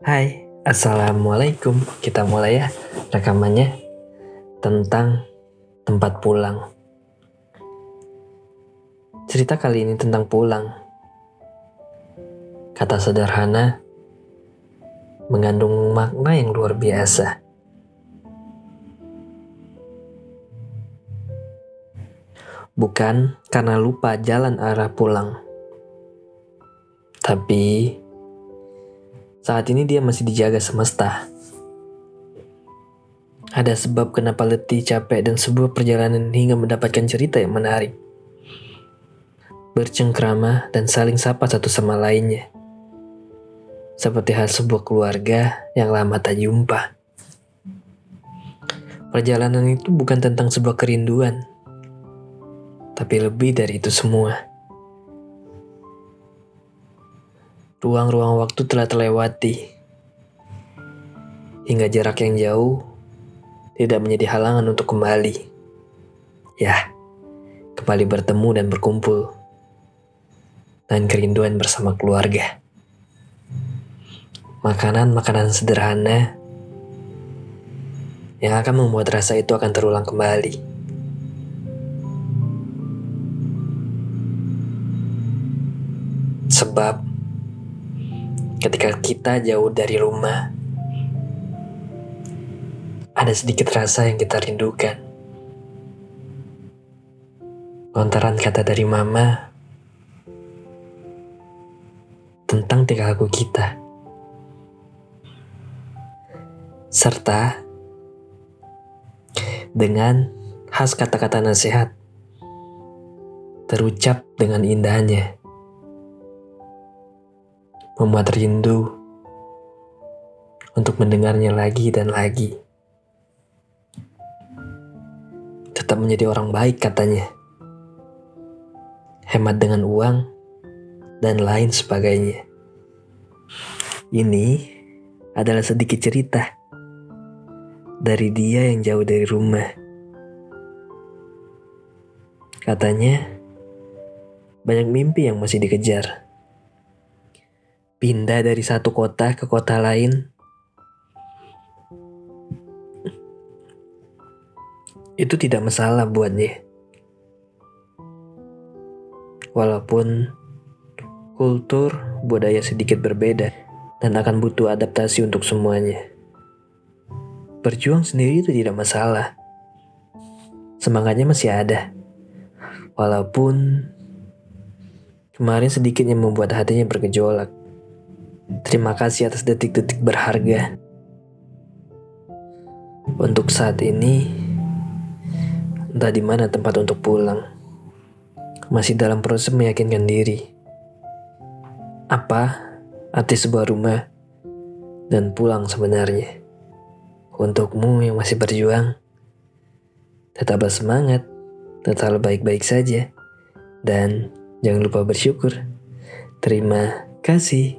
Hai, Assalamualaikum. Kita mulai ya rekamannya tentang tempat pulang. Cerita kali ini tentang pulang. Kata sederhana mengandung makna yang luar biasa. Bukan karena lupa jalan arah pulang. Tapi saat ini dia masih dijaga semesta. Ada sebab kenapa letih, capek, dan sebuah perjalanan hingga mendapatkan cerita yang menarik. Bercengkrama dan saling sapa satu sama lainnya. Seperti hal sebuah keluarga yang lama tak jumpa. Perjalanan itu bukan tentang sebuah kerinduan, tapi lebih dari itu semua. Ruang-ruang waktu telah terlewati. Hingga jarak yang jauh tidak menjadi halangan untuk kembali. Ya, kembali bertemu dan berkumpul. Dan kerinduan bersama keluarga. Makanan-makanan sederhana yang akan membuat rasa itu akan terulang kembali. Sebab ketika kita jauh dari rumah, ada sedikit rasa yang kita rindukan. Lontaran kata dari mama tentang tingkah laku kita. Serta dengan khas kata-kata nasihat terucap dengan indahnya membuat rindu untuk mendengarnya lagi dan lagi. Tetap menjadi orang baik katanya. Hemat dengan uang dan lain sebagainya. Ini adalah sedikit cerita dari dia yang jauh dari rumah. Katanya, banyak mimpi yang masih dikejar pindah dari satu kota ke kota lain, itu tidak masalah buatnya. Walaupun kultur budaya sedikit berbeda dan akan butuh adaptasi untuk semuanya. Berjuang sendiri itu tidak masalah. Semangatnya masih ada. Walaupun kemarin sedikit yang membuat hatinya bergejolak. Terima kasih atas detik-detik berharga. Untuk saat ini, entah di mana tempat untuk pulang. Masih dalam proses meyakinkan diri. Apa arti sebuah rumah dan pulang sebenarnya? Untukmu yang masih berjuang, tetaplah semangat, tetaplah baik-baik saja, dan jangan lupa bersyukur. Terima kasih.